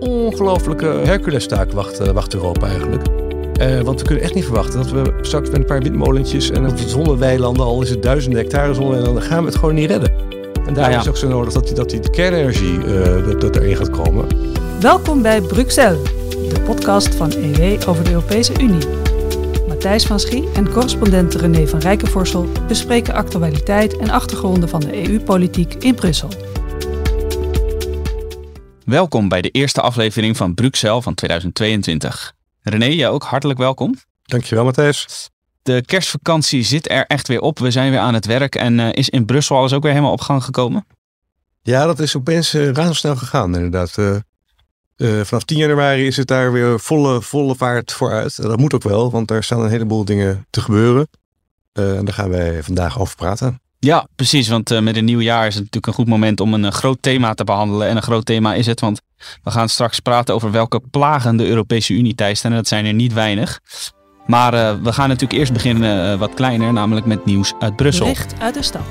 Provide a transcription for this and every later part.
ongelofelijke Hercules-taak wacht, eh, wacht Europa eigenlijk. Eh, want we kunnen echt niet verwachten dat we straks met een paar windmolentjes en op de zonneweilanden, al is het duizenden hectare zonneweilanden, gaan we het gewoon niet redden. En daar Nou ja. is ook zo nodig dat die, dat die de kernenergie eh, dat, dat erin gaat komen. Welkom bij Bruxelles, de podcast van EW over de Europese Unie. Matthijs van Schie en correspondent René van Rijkenvorsel bespreken actualiteit en achtergronden van de EU-politiek in Brussel. Welkom bij de eerste aflevering van Bruxelles van 2022. René, jij ook hartelijk welkom. Dankjewel Matthijs. De kerstvakantie zit er echt weer op. We zijn weer aan het werk en eh, is in Brussel alles ook weer helemaal op gang gekomen? Ja, dat is opeens uh, razendsnel gegaan inderdaad. Eh, eh, vanaf 10 januari is het daar weer volle, volle vaart vooruit. En dat moet ook wel, want daar staan een heleboel dingen te gebeuren. Eh, en daar gaan wij vandaag over praten. Ja, precies. Want eh, met een nieuw jaar is het natuurlijk een goed moment om een eh, groot thema te behandelen. En een groot thema is het, want we gaan straks praten over welke plagen de Europese Unie teisten. En dat zijn er niet weinig. Maar eh, we gaan natuurlijk eerst beginnen eh, wat kleiner, namelijk met nieuws uit Brussel. Bericht uit de stad.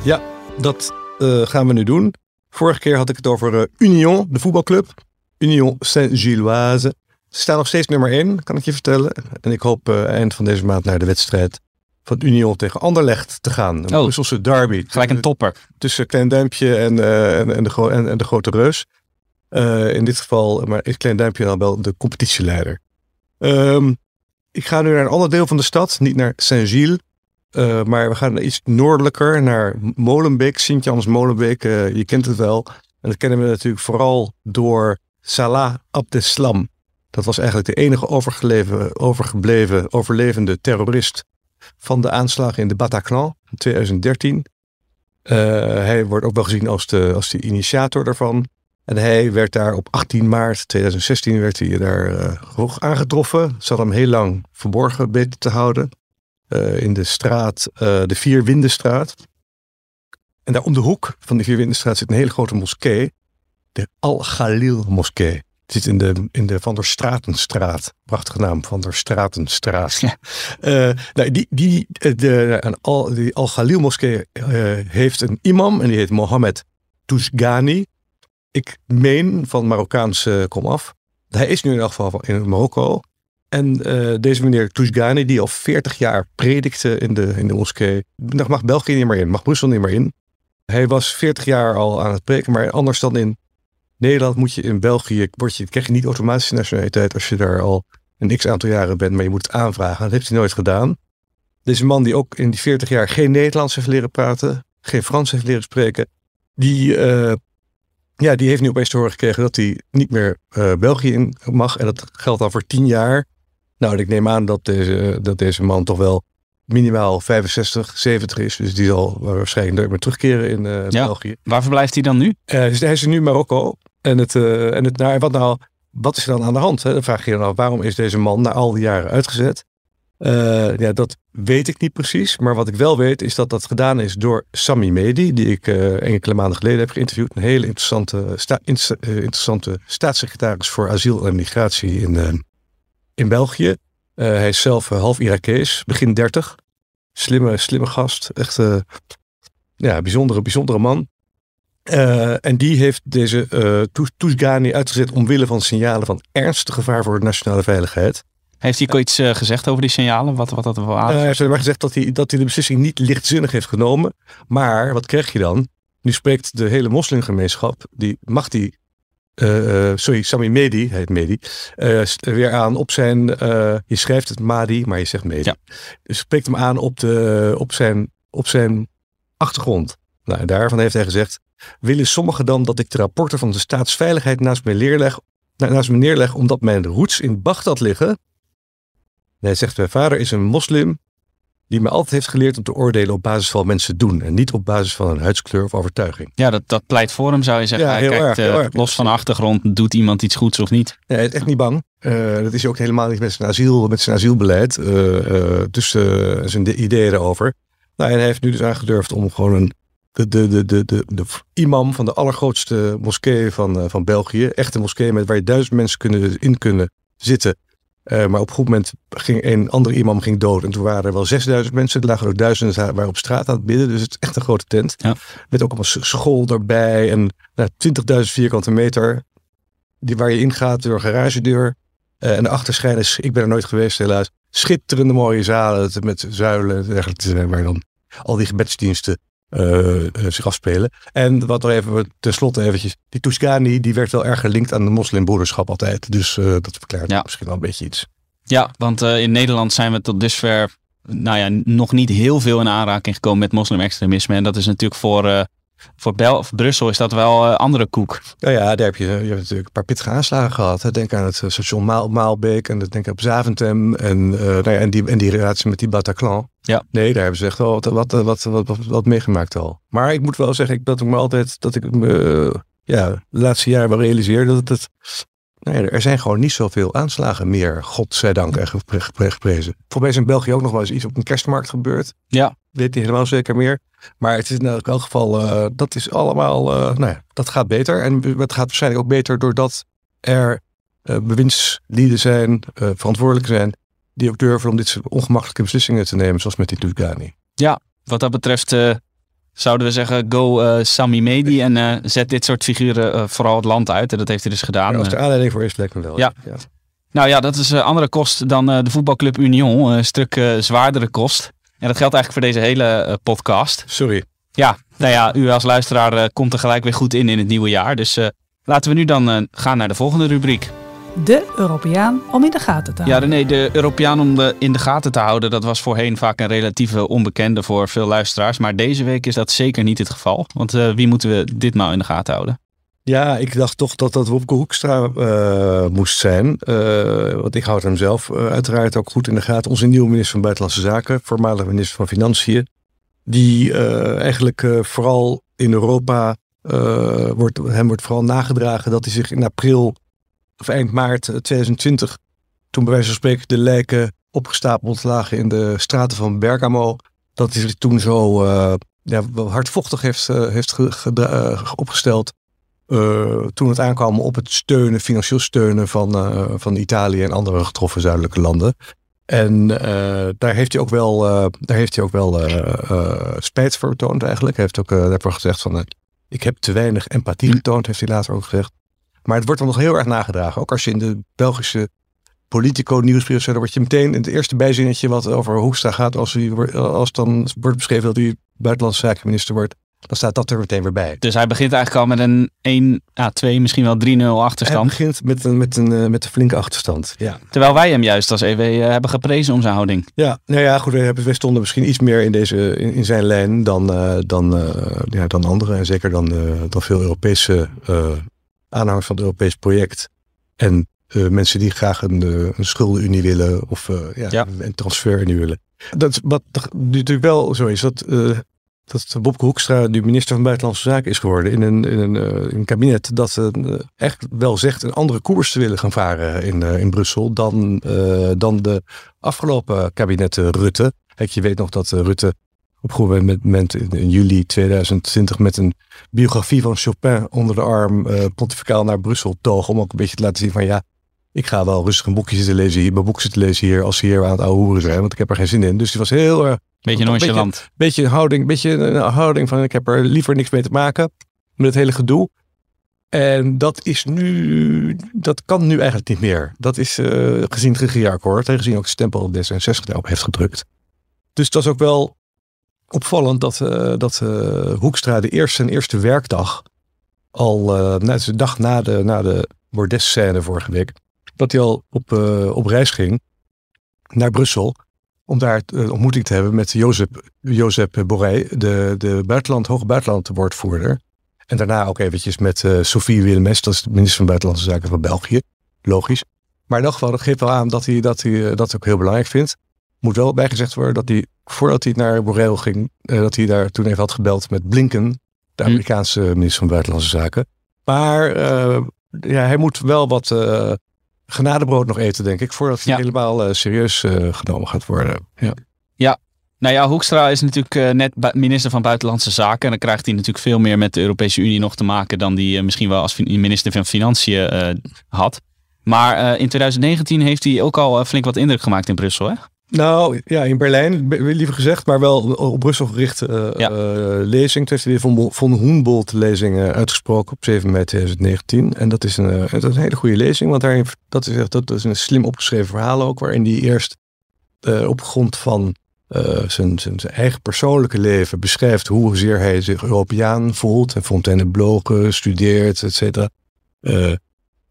Dat eh, gaan we nu doen. Vorige keer had ik het over Union, de voetbalclub. Union Saint-Gilloise. Ze staan nog steeds nummer 1, kan ik je vertellen. En ik hoop eh, eind van deze maand naar de wedstrijd van Union tegen Anderlecht te gaan. Een Oh. Brusselse derby. Gelijk een topper. tussen Klein Duimpje en, eh, en, en, de, en, en de Grote Reus. Eh, in dit geval, maar is Klein Duimpje dan wel de competitieleider. Ehm, ik ga nu naar een ander deel van de stad, niet naar Saint-Gilles. eh, maar we gaan iets noordelijker naar Molenbeek, Sint-Jans Molenbeek. je kent het wel. En dat kennen we natuurlijk vooral door Salah Abdeslam. Dat was eigenlijk de enige overgebleven, overgebleven, overlevende terrorist van de aanslagen in de Bataclan in 2013. Eh, hij wordt ook wel gezien als de, als de initiator daarvan. En hij werd daar op 18 maart 2016 werd hij daar eh, aangetroffen. Hadden hem heel lang verborgen weten te houden. eh, in de straat, de Vierwindenstraat. En daar om de hoek van de Vierwindenstraat zit een hele grote moskee. De Al-Ghalil moskee. Het zit in de, in de Van der Stratenstraat. Prachtige naam, Van der Stratenstraat. Ja. Eh, nou, die, die, eh, de, een Al, die Al-Ghalil moskee eh, heeft een imam en die heet Mohammed Tousgani. Ik meen van Marokkaanse komaf. Hij is nu in elk geval in Marokko. En deze meneer Tousgani, die al 40 jaar predikte in de, in de moskee. Daar mag België niet meer in, mag Brussel niet meer in. Hij was 40 jaar al aan het preken, maar anders dan in Nederland moet je in België, word je, krijg je niet automatisch nationaliteit als je daar al een x aantal jaren bent, maar je moet het aanvragen. Dat heeft hij nooit gedaan. Deze man die ook in die 40 jaar geen Nederlands heeft leren praten, geen Frans heeft leren spreken, die, eh, ja, die heeft nu opeens te horen gekregen dat hij niet meer eh, België in mag. En dat geldt al voor 10 jaar. Nou, ik neem aan dat deze, dat deze man toch wel minimaal 65, 70 is. Dus die zal waarschijnlijk nooit meer terugkeren in eh, Ja. België. Waar verblijft hij dan nu? Dus hij is nu in Marokko. En, het, eh, en het, nou, wat, nou, wat is er dan aan de hand? Hè? Dan vraag je je dan af, waarom is deze man na al die jaren uitgezet? Eh, ja, dat weet ik niet precies. Maar wat ik wel weet is dat dat gedaan is door Sami Medi. Die ik eh, enkele maanden geleden heb geïnterviewd. Een hele interessante, interessante staatssecretaris voor asiel en migratie in, in België. Hij is zelf half Irakees, begin 30. Slimme, slimme gast. Echt ja, bijzondere, bijzondere man. Eh, en die heeft deze Toesgani uitgezet omwille van signalen van ernstig gevaar voor de nationale veiligheid. Heeft hij iets eh, gezegd over die signalen? Wat, wat dat wel Eh, hij heeft maar gezegd dat hij, dat hij de beslissing niet lichtzinnig heeft genomen. Maar wat krijg je dan? Nu spreekt de hele moslimgemeenschap, die mag die, sorry, Sami Medi, hij heet Medi, weer aan op zijn, je schrijft het Madi, maar je zegt Medi. Ja. Dus spreekt hem aan op, de, op, zijn, op zijn achtergrond. Nou, en daarvan heeft hij gezegd, willen sommigen dan dat ik de rapporten van de staatsveiligheid naast me neerleg, na- naast me neerleg omdat mijn roots in Bagdad liggen? En hij zegt, mijn vader is een moslim die me altijd heeft geleerd om te oordelen op basis van wat mensen doen en niet op basis van een huidskleur of overtuiging. Ja, dat, dat pleit voor hem, zou je zeggen. Ja, heel kijkt, erg, heel eh, erg. los van achtergrond, doet iemand iets goeds of niet? Ja, hij is echt niet bang. Eh, dat is hij ook helemaal niet met zijn, asiel, met zijn asielbeleid. dus eh, zijn de ideeën erover. Nou, en hij heeft nu dus aangedurfd om gewoon een, de, de, de, de, de, de imam van de allergrootste moskee van, eh, van België. Echt een moskee met waar je duizend mensen kunnen, in kunnen zitten. Eh, maar op een goed moment ging een andere imam ging dood. En toen waren er wel 6000 mensen. Er lagen ook duizenden waren op straat aan het bidden. Dus het is echt een grote tent. Ja. Met ook allemaal s- school erbij. En nou, 20.000 vierkante meter. die, waar je ingaat door een garagedeur. Uh, en daarachter schijnen, ik ben er nooit geweest helaas, schitterende mooie zalen met zuilen en dergelijke, waar dan al die gebedsdiensten uh, zich afspelen. En wat nog even, tenslotte eventjes, die Tuscany, die werd wel erg gelinkt aan de moslimbroederschap altijd. Dus uh, dat verklaart ja. misschien wel een beetje iets. Ja, want in Nederland zijn we tot dusver nou ja, nog niet heel veel in aanraking gekomen met moslimextremisme. En dat is natuurlijk voor voor, Bel Brussel is dat wel uh, andere koek. Ja, ja, daar heb je, je hebt natuurlijk een paar pittige aanslagen gehad. Denk aan het eh, station Maal, Maalbeek en denk op Zaventem en, uh, nou ja, en, die, en die relatie met die Bataclan. Ja. Nee, daar hebben ze echt wel wat, wat, wat, wat, wat, meegemaakt al. Maar ik moet wel zeggen dat ik me altijd, dat ik me ja, de laatste jaren wel realiseer dat het, nou ja, er zijn gewoon niet zoveel aanslagen meer, godzijdank en geprezen. Volgens mij is in België ook nog wel eens iets op een kerstmarkt gebeurd. Ja. Weet hij helemaal zeker meer. Maar het is in elk geval, uh, dat is allemaal, uh, nou ja, dat gaat beter. En het gaat waarschijnlijk ook beter doordat er uh, bewindslieden zijn, verantwoordelijk zijn, die ook durven om dit soort ongemakkelijke beslissingen te nemen, zoals met die Turkani. Ja, wat dat betreft zouden we zeggen, go Sami Medi en zet dit soort figuren vooral het land uit. En dat heeft hij dus gedaan. Ja, als er aanleiding voor is, lijkt me wel. Ja. ja. Nou ja, dat is een andere kost dan de voetbalclub Union. Een stuk zwaardere kost. En dat geldt eigenlijk voor deze hele uh, podcast. Sorry. Ja, nou ja, u als luisteraar uh, komt er gelijk weer goed in in het nieuwe jaar. Dus uh, laten we nu dan gaan naar de volgende rubriek. De Europeaan om in de gaten te houden. Ja, nee, de Europeaan om de, in de gaten te houden, dat was voorheen vaak een relatieve onbekende voor veel luisteraars. Maar deze week is dat zeker niet het geval. Want wie moeten we ditmaal in de gaten houden? Ja, ik dacht toch dat dat Wopke Hoekstra uh, moest zijn. Uh, want ik houd hem zelf uh, uiteraard ook goed in de gaten. Onze nieuwe minister van Buitenlandse Zaken, voormalig minister van Financiën. Die eigenlijk vooral in Europa, wordt, hem wordt vooral nagedragen dat hij zich in april of eind maart 2020, toen bij wijze van spreken de lijken opgestapeld lagen in de straten van Bergamo, dat hij zich toen zo ja, hardvochtig heeft, heeft opgesteld uh, toen het aankwam op het steunen, financieel steunen van, uh, van Italië en andere getroffen zuidelijke landen. En uh, daar heeft hij ook wel, daar heeft hij ook wel spijt voor getoond eigenlijk. Hij heeft ook daarvoor gezegd van ik heb te weinig empathie getoond, heeft hij later ook gezegd. Maar het wordt dan nog heel erg nagedragen. Ook als je in de Belgische Politico nieuwsbrief zet, dan word je meteen in het eerste bijzinnetje wat over Hoekstra gaat, als, hij, als dan wordt beschreven dat hij buitenlandse zakenminister wordt, dan staat dat er meteen weer bij. Dus hij begint eigenlijk al met een 1, a 2, misschien wel 3-0 achterstand. Hij begint met een, met een, eh, met een flinke achterstand. Ja. Terwijl wij hem juist als EW eh, hebben geprezen om zijn houding. Ja, nou ja, goed. Wij stonden misschien iets meer in, deze, in, zijn lijn dan, uh, dan, uh, ja, dan anderen. En zeker dan, dan veel Europese aanhangers van het Europees project. En mensen die graag een, een schuldenunie willen of ja, ja. een transferunie willen. Dat, wat natuurlijk wel zo is, dat dat Bobke Hoekstra nu minister van Buitenlandse Zaken is geworden in een, in een, uh, een kabinet dat uh, echt wel zegt een andere koers te willen gaan varen in, uh, in Brussel dan, dan de afgelopen kabinetten Rutte. Kijk, je weet nog dat Rutte op een gegeven moment in, in, juli 2020 met een biografie van Chopin onder de arm pontificaal naar Brussel toog om ook een beetje te laten zien van ja, ik ga wel rustig een boekje zitten lezen hier, mijn boek zitten lezen hier als ze hier aan het ouwe hoeren zijn, want ik heb er geen zin in. Dus die was heel erg Beetje nonchalant. Beetje, beetje, houding, beetje een houding van ik heb er liever niks mee te maken met het hele gedoe. En dat is nu, dat kan nu eigenlijk niet meer. Dat is uh, gezien het regeerakkoord en gezien ook het stempel D66 daarop heeft gedrukt. Dus dat is ook wel opvallend dat, uh, dat uh, Hoekstra de eerste en eerste werkdag, al uh, de dag na de, na de Bordes-scène vorige week, dat hij al op, op reis ging naar Brussel om daar een ontmoeting te hebben met Jozef, Jozef Borrell, de, de buitenland, hoge buitenlandwoordvoerder. En daarna ook eventjes met uh, Sophie Willemes, dat is de minister van Buitenlandse Zaken van België. Logisch. Maar in elk geval, dat geeft wel aan dat hij dat, hij, eh, dat ook heel belangrijk vindt. Moet wel bijgezegd worden dat hij, voordat hij naar Borrell ging, uh, dat hij daar toen even had gebeld met Blinken, de hm. Amerikaanse minister van Buitenlandse Zaken. Maar uh, ja, hij moet wel wat genadebrood nog eten, denk ik, voordat hij helemaal uh, serieus uh, genomen gaat worden. Ja. ja. Nou ja, Hoekstra is natuurlijk uh, net minister van Buitenlandse Zaken. En dan krijgt hij natuurlijk veel meer met de Europese Unie nog te maken dan die misschien wel als minister van Financiën had. Maar in 2019 heeft hij ook al flink wat indruk gemaakt in Brussel, hè? Nou ja, in Berlijn, be- liever gezegd, maar wel op Brussel gerichte eh, Ja. eh, lezing. Toen heeft hij de Von, von Humboldt-lezing uitgesproken op 7 mei 2019. En dat is een, eh, dat is een hele goede lezing, want daarin, dat, is, dat is een slim opgeschreven verhaal ook, waarin hij eerst op grond van zijn, zijn, zijn eigen persoonlijke leven beschrijft hoezeer hij zich Europeaan voelt. En Fontainebleau gestudeerd, et cetera.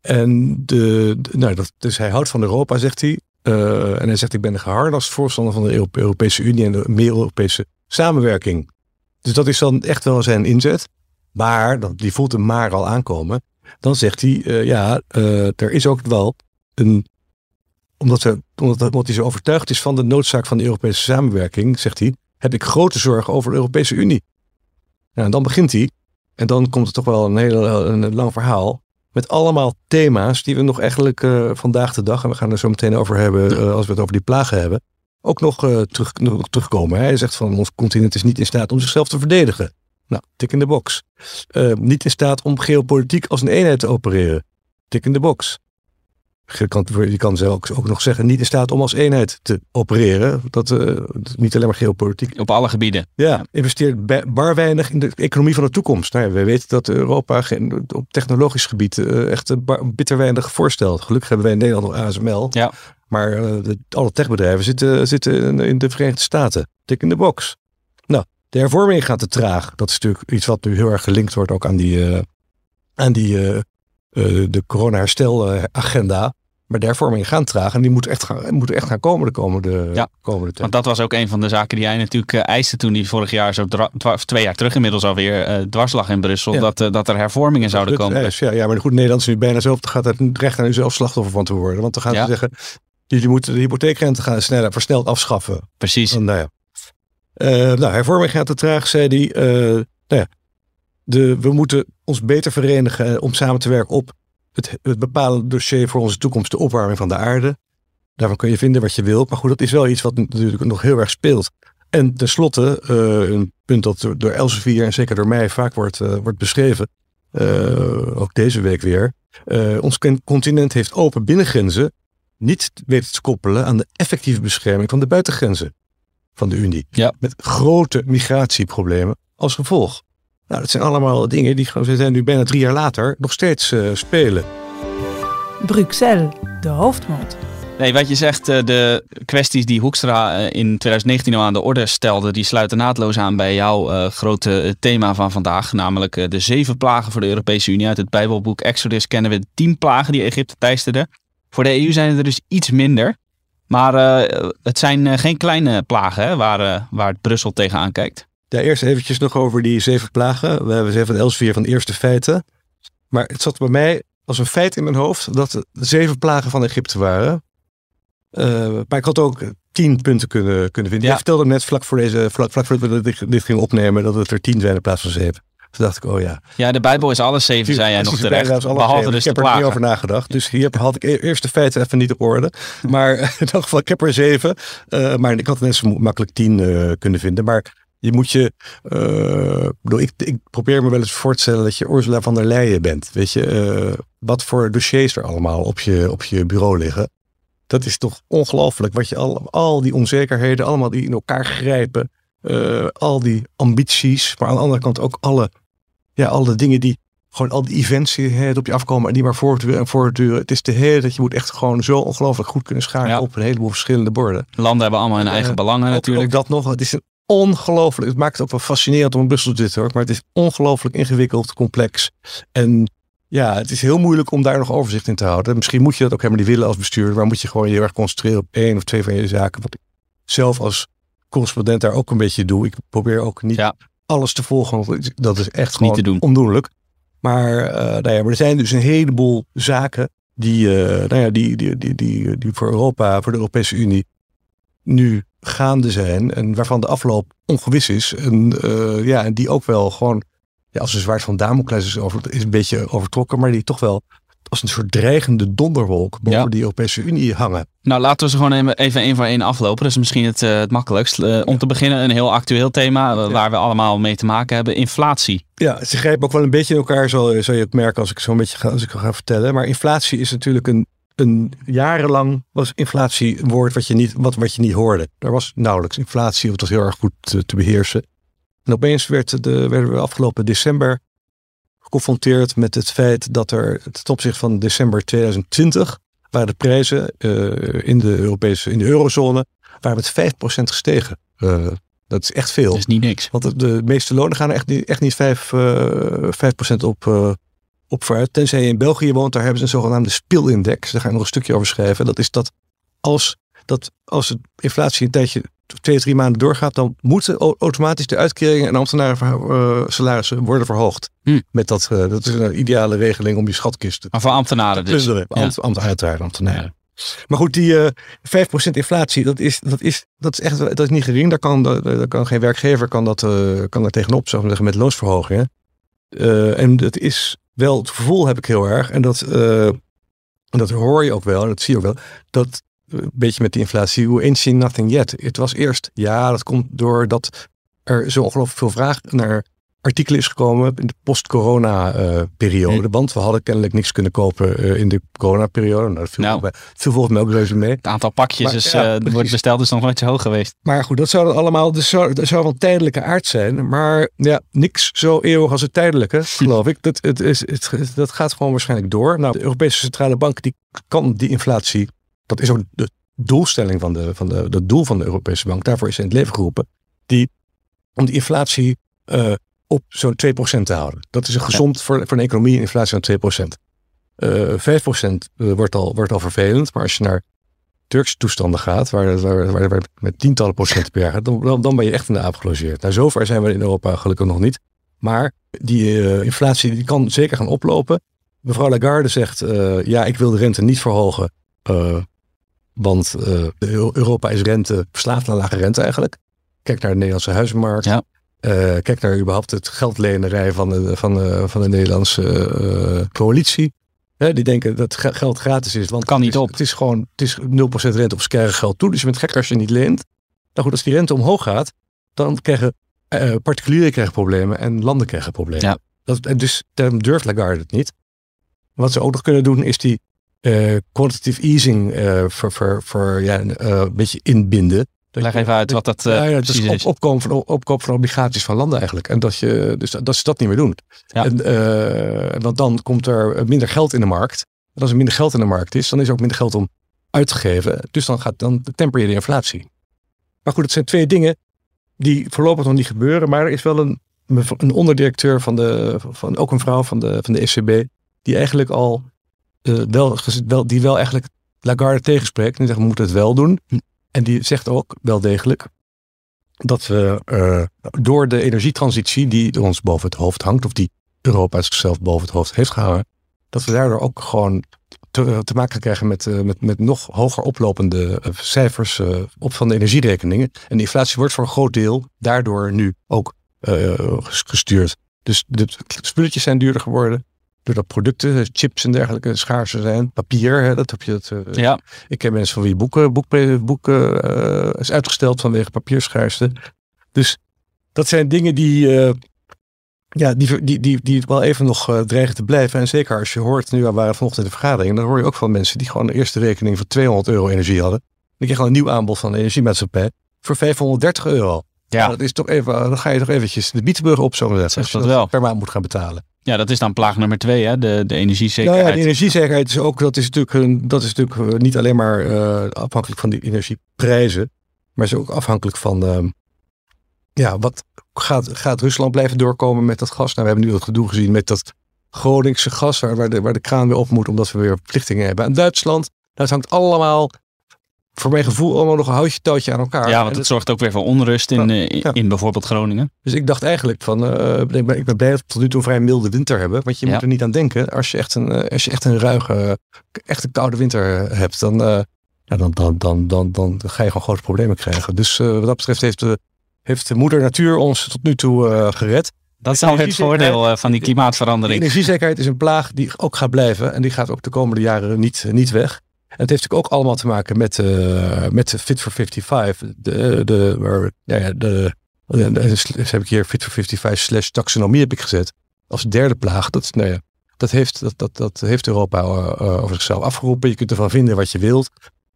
En de, de- nou, dat, dus hij houdt van Europa, zegt hij. Eh, en hij zegt, ik ben een geharnast voorstander van de Europe- Europese Unie en de meer Europese samenwerking. Dus dat is dan echt wel zijn inzet. Maar, die voelt hem maar al aankomen. Dan zegt hij, eh, ja, eh, er is ook wel een... Omdat, omdat, hij zo overtuigd is van de noodzaak van de Europese samenwerking, zegt hij, heb ik grote zorgen over de Europese Unie. Nou, en dan begint hij. En dan komt het toch wel een heel een lang verhaal. Met allemaal thema's die we nog eigenlijk eh, vandaag de dag, en we gaan er zo meteen over hebben eh, als we het over die plagen hebben, ook nog, eh, terug, nog terugkomen. Hij zegt van ons continent is niet in staat om zichzelf te verdedigen. Nou, tik in de box. Niet in staat om geopolitiek als een eenheid te opereren. Tik in de box. Je kan, je kan zelfs ook, nog zeggen, niet in staat om als eenheid te opereren. Dat, eh, niet alleen maar geopolitiek. Op alle gebieden. Ja, investeert bar weinig in de economie van de toekomst. Nou ja, we weten dat Europa geen, op technologisch gebied eh, echt eh, bar- bitter weinig voorstelt. Gelukkig hebben wij in Nederland nog ASML. Ja. Maar de, alle techbedrijven zitten, zitten in, in de Verenigde Staten. Tik in de box. Nou, de hervorming gaat te traag. Dat is natuurlijk iets wat nu heel erg gelinkt wordt ook aan die, aan die de corona-herstelagenda. Maar de hervormingen gaan traag en die moeten echt gaan, moeten echt gaan komen de komende, Ja. komende tijd. Want dat was ook een van de zaken die jij natuurlijk eh, eiste toen die vorig jaar zo, of twee jaar terug inmiddels alweer, eh dwars lag in Brussel. Ja. Dat, eh, dat er hervormingen zouden komen. Ja, ja, ja, maar goed, Nederland is nu bijna zo. gaat het recht aan u zelf slachtoffer van te worden. Want dan gaan Ja. ze zeggen, jullie moeten de hypotheekrente gaan sneller, versneld afschaffen. Precies. Nou ja. Nou, hervorming gaat te traag, zei hij. Eh, nou ja, de, we moeten ons beter verenigen om samen te werken op het, het bepalende dossier voor onze toekomst, de opwarming van de aarde. Daarvan kun je vinden wat je wilt. Maar goed, dat is wel iets wat natuurlijk nog heel erg speelt. En tenslotte, eh een punt dat door- door Elsevier en zeker door mij vaak wordt, eh, wordt beschreven, eh, ook deze week weer. Ons con- continent heeft open binnengrenzen niet weten te koppelen aan de effectieve bescherming van de buitengrenzen van de Unie. Ja. Met grote migratieproblemen als gevolg. Nou, dat zijn allemaal dingen die gewoon- zijn nu bijna drie jaar later nog steeds eh, spelen. Bruxelles, de hoofdmoot. Nee, wat je zegt, eh, de kwesties die Hoekstra eh, in 2019 al aan de orde stelde, die sluiten naadloos aan bij jouw eh, grote thema van vandaag. Namelijk eh, de zeven plagen voor de Europese Unie. Uit het Bijbelboek Exodus kennen we de tien plagen die Egypte teisterden. Voor de EU zijn het er dus iets minder. Maar eh, het zijn geen kleine plagen hè, waar, waar het Brussel tegenaan kijkt. Ja, eerst eventjes nog over die zeven plagen. We hebben zeven van Elsevier van de eerste feiten. Maar het zat bij mij als een feit in mijn hoofd dat het zeven plagen van Egypte waren. Eh, maar ik had ook tien punten kunnen, kunnen vinden. Ja. Jij vertelde net vlak voor, deze, vlak, vlak voordat we dit, dit gingen opnemen dat het er tien zijn in plaats van zeven. Toen dacht ik, oh ja. Ja, de Bijbel is alles zeven, zei jij nog terecht. Behalve zeven. dus ik de heb er niet over nagedacht. Dus hier had ik e- eerst de feiten even niet op orde. Maar in elk geval, ik heb er zeven. Eh, maar ik had net zo makkelijk tien eh, kunnen vinden. Maar je moet je... eh, ik ik, ik probeer me wel eens voor te stellen dat je Ursula van der Leyen bent. Weet je, eh, wat voor dossiers er allemaal op je, op je bureau liggen. Dat is toch ongelooflijk. Wat je al, al die onzekerheden, allemaal die in elkaar grijpen. eh, al die ambities. Maar aan de andere kant ook alle, ja, alle dingen die gewoon al die events die op je afkomen en die maar voortduren en voortduren. Het is de hele dat je moet echt gewoon zo ongelooflijk goed kunnen schakelen Ja. op een heleboel verschillende borden. Landen hebben allemaal hun eigen belangen natuurlijk. Ook dat nog. Het is een ongelooflijk. Het maakt het ook wel fascinerend om in Brussel te zitten hoor. Maar het is ongelooflijk ingewikkeld, complex. En ja, het is heel moeilijk om daar nog overzicht in te houden. Misschien moet je dat ook helemaal niet willen als bestuurder. Maar moet je gewoon je heel erg concentreren op één of twee van je zaken. Wat ik zelf als correspondent daar ook een beetje doe. Ik probeer ook niet Ja. alles te volgen. Want dat is echt gewoon te doen. ondoenlijk. Maar, eh, nou ja, maar er zijn dus een heleboel zaken die, eh, nou ja, die, die, die, die, die voor Europa, voor de Europese Unie, nu gaande zijn. En waarvan de afloop ongewis is. En, eh, ja, en die ook wel gewoon, ja, als een zwaard van Damocles is, over, is een beetje overtrokken. Maar die toch wel als een soort dreigende donderwolk boven Ja. die Europese Unie hangen. Nou, laten we ze gewoon even- één voor één aflopen. Dat is misschien het, eh, het makkelijkst. Eh, om te beginnen een heel actueel thema waar we allemaal mee te maken hebben. Inflatie. Ja, ze grijpen ook wel een beetje in elkaar, zal, zal je ook merken als ik zo een beetje ga, als ik ga vertellen. Maar inflatie is natuurlijk een, een jarenlang was inflatie een woord wat je niet, wat, wat je niet hoorde. Er was nauwelijks inflatie, of het was heel erg goed te, te beheersen. En opeens werd de, werden we afgelopen december geconfronteerd met het feit dat er ten opzichte van december 2020 waren de prijzen uh, in de Europese, in de eurozone, waren met 5% gestegen. Uh, dat is echt veel. Dat is niet niks. Want de, de meeste lonen gaan echt niet, echt niet 5, uh, 5% op, op vooruit. Tenzij je in België woont, daar hebben ze een zogenaamde spielindex. Daar ga ik nog een stukje over schrijven. Dat is dat als, dat als de inflatie een tijdje twee, drie maanden doorgaat, dan moeten automatisch de uitkeringen en ambtenaren uh, salarissen worden verhoogd. Hm. Met dat, uh, dat is een ideale regeling om je schatkisten Maar voor ambtenaren dus. plunderen. Ambt, ambt, uiteraard ambtenaren. Maar goed, die uh, 5% inflatie, dat is, dat, is, dat is echt dat is niet gering. Daar kan, daar kan geen werkgever kan dat, uh, kan daar tegenop, zou ik zeggen, met loonsverhogingen. Uh, en het is wel, het gevoel heb ik heel erg, en dat, en dat hoor je ook wel, en dat zie je ook wel, dat een beetje met die inflatie, we ain't seen nothing yet. Het was eerst, ja, dat komt doordat er zo ongelooflijk veel vraag naar artikelen is gekomen in de post-corona-periode. Uh, want we hadden kennelijk niks kunnen kopen uh, in de corona-periode. Nou, dat viel, Nou. bij, viel volgens mij ook reuze mee. Het aantal pakjes Maar, is, ja, eh, wordt besteld is nog nooit zo hoog geweest. Maar goed, dat zou dan allemaal, dat zou, dat zou van tijdelijke aard zijn. Maar ja, niks zo eeuwig als het tijdelijke, geloof ik. Dat, het is, het, dat gaat gewoon waarschijnlijk door. Nou, de Europese Centrale Bank die kan die inflatie, dat is ook de doelstelling van de, van de, de doel van de Europese Bank. Daarvoor is ze in het leven geroepen. Die, om die inflatie eh, op zo'n 2% te houden. Dat is een gezond voor, voor een economie, een inflatie van 2%. Eh 5% wordt al, wordt al vervelend, maar als je naar Turkse toestanden gaat, waar, waar, waar, waar met tientallen procent per jaar gaat, dan, dan, dan ben je echt in de aap gelogeerd. Nou, zover zijn we in Europa gelukkig nog niet. Maar die eh, inflatie die kan zeker gaan oplopen. Mevrouw Lagarde zegt, eh, ja, ik wil de rente niet verhogen, eh, want Europa is rente, verslaafd aan lage rente eigenlijk. Kijk naar de Nederlandse huizenmarkt. Ja. Eh, kijk naar überhaupt het geldlenerij van de, van de, van de Nederlandse eh, coalitie. Hè, die denken dat ge- geld gratis is. Want Kan niet het is, op. Het is gewoon het is 0% rente op zijn geld toe. Dus je bent gek als je niet leent. Nou goed, als die rente omhoog gaat, dan krijgen eh, particulieren krijgen problemen en landen krijgen problemen. Ja. Dat, en dus daarom durft Lagarde het niet. Wat ze ook nog kunnen doen, is die quantitative easing voor, voor, voor ja, een beetje inbinden. Dat Leg je- even uit wat dat eh ja, ja, precies is op, is. opkomen van, opkoop van obligaties van landen eigenlijk. En dat, je, dus dat, dat ze dat niet meer doen. Ja. En, eh, want dan komt er minder geld in de markt. En als er minder geld in de markt is, dan is er ook minder geld om uit te geven. Dus dan, gaat, dan temper je de inflatie. Maar goed, het zijn twee dingen die voorlopig nog niet gebeuren. Maar er is wel een, een onderdirecteur van de, van, ook een vrouw van de, van de ECB, die eigenlijk al eh, wel, wel, die wel eigenlijk Lagarde tegenspreekt. En die zegt, we moeten het wel doen. En die zegt ook wel degelijk dat we eh, door de energietransitie die ons boven het hoofd hangt, of die Europa zichzelf boven het hoofd heeft gehouden, dat we daardoor ook gewoon te, te maken krijgen met, eh, met, met nog hoger oplopende eh, cijfers op van de energierekeningen. En de inflatie wordt voor een groot deel daardoor nu ook gestuurd. Dus de spulletjes zijn duurder geworden. Doordat producten, eh, chips en dergelijke schaarser zijn. Papier, hè, dat heb je eh, Ja, ik ken mensen van wie boeken, boeken, boeken eh, is uitgesteld vanwege papierschaarste. Dus dat zijn dingen die, eh, ja, die, die, die, die wel even nog eh, dreigen te blijven. En zeker als je hoort, nu we waren vanochtend in de vergadering, dan hoor je ook van mensen die gewoon de eerste rekening van 200 euro energie hadden. Die kregen een nieuw aanbod van de energiemaatschappij voor 530 euro. ja. Nou, dat is toch even, dan ga je toch eventjes de Bietenburg op zo zetten. Zeg Als je dat wel. per maand moet gaan betalen. Ja, dat is dan plaag nummer twee, hè? De, de Nou energiezekerheid. ja, de energiezekerheid is ook, dat is natuurlijk, dat is natuurlijk eh, niet alleen maar eh, afhankelijk van die energieprijzen, maar is ook afhankelijk van, ehm, ja, wat gaat, gaat Rusland blijven doorkomen met dat gas? Nou, we hebben nu het gedoe gezien met dat Groningse gas, waar, waar, de, waar de kraan weer op moet, omdat we weer verplichtingen hebben. En Duitsland, dat hangt allemaal, voor mijn gevoel, allemaal nog een houtje touwtje aan elkaar. ja, want het zorgt ook weer voor onrust in, eh, in, ja. in bijvoorbeeld Groningen. Dus ik dacht eigenlijk van, eh, ik, ben, ik ben blij dat we tot nu toe een vrij milde winter hebben. Want je Ja. moet er niet aan denken. Als je echt een, eh, als je echt een ruige, echt een koude winter hebt, dan, ja, dan, dan, dan, dan, dan ga je gewoon grote problemen krijgen. Dus wat dat betreft heeft de, heeft de moeder natuur ons tot nu toe gered. Dat is dan weer het voordeel van die De klimaatverandering. energiezekerheid is een plaag die ook gaat blijven. En die gaat ook de komende jaren niet, niet weg. Het heeft natuurlijk ook allemaal te maken met, eh met Fit for 55. De, de, ja, de, de, heb ik hier Fit for 55 slash taxonomie heb ik gezet. Als derde plaag. Dat nou ja, Dat heeft, dat, dat, dat heeft Europa uh, over zichzelf afgeroepen. Je kunt ervan vinden wat je wilt.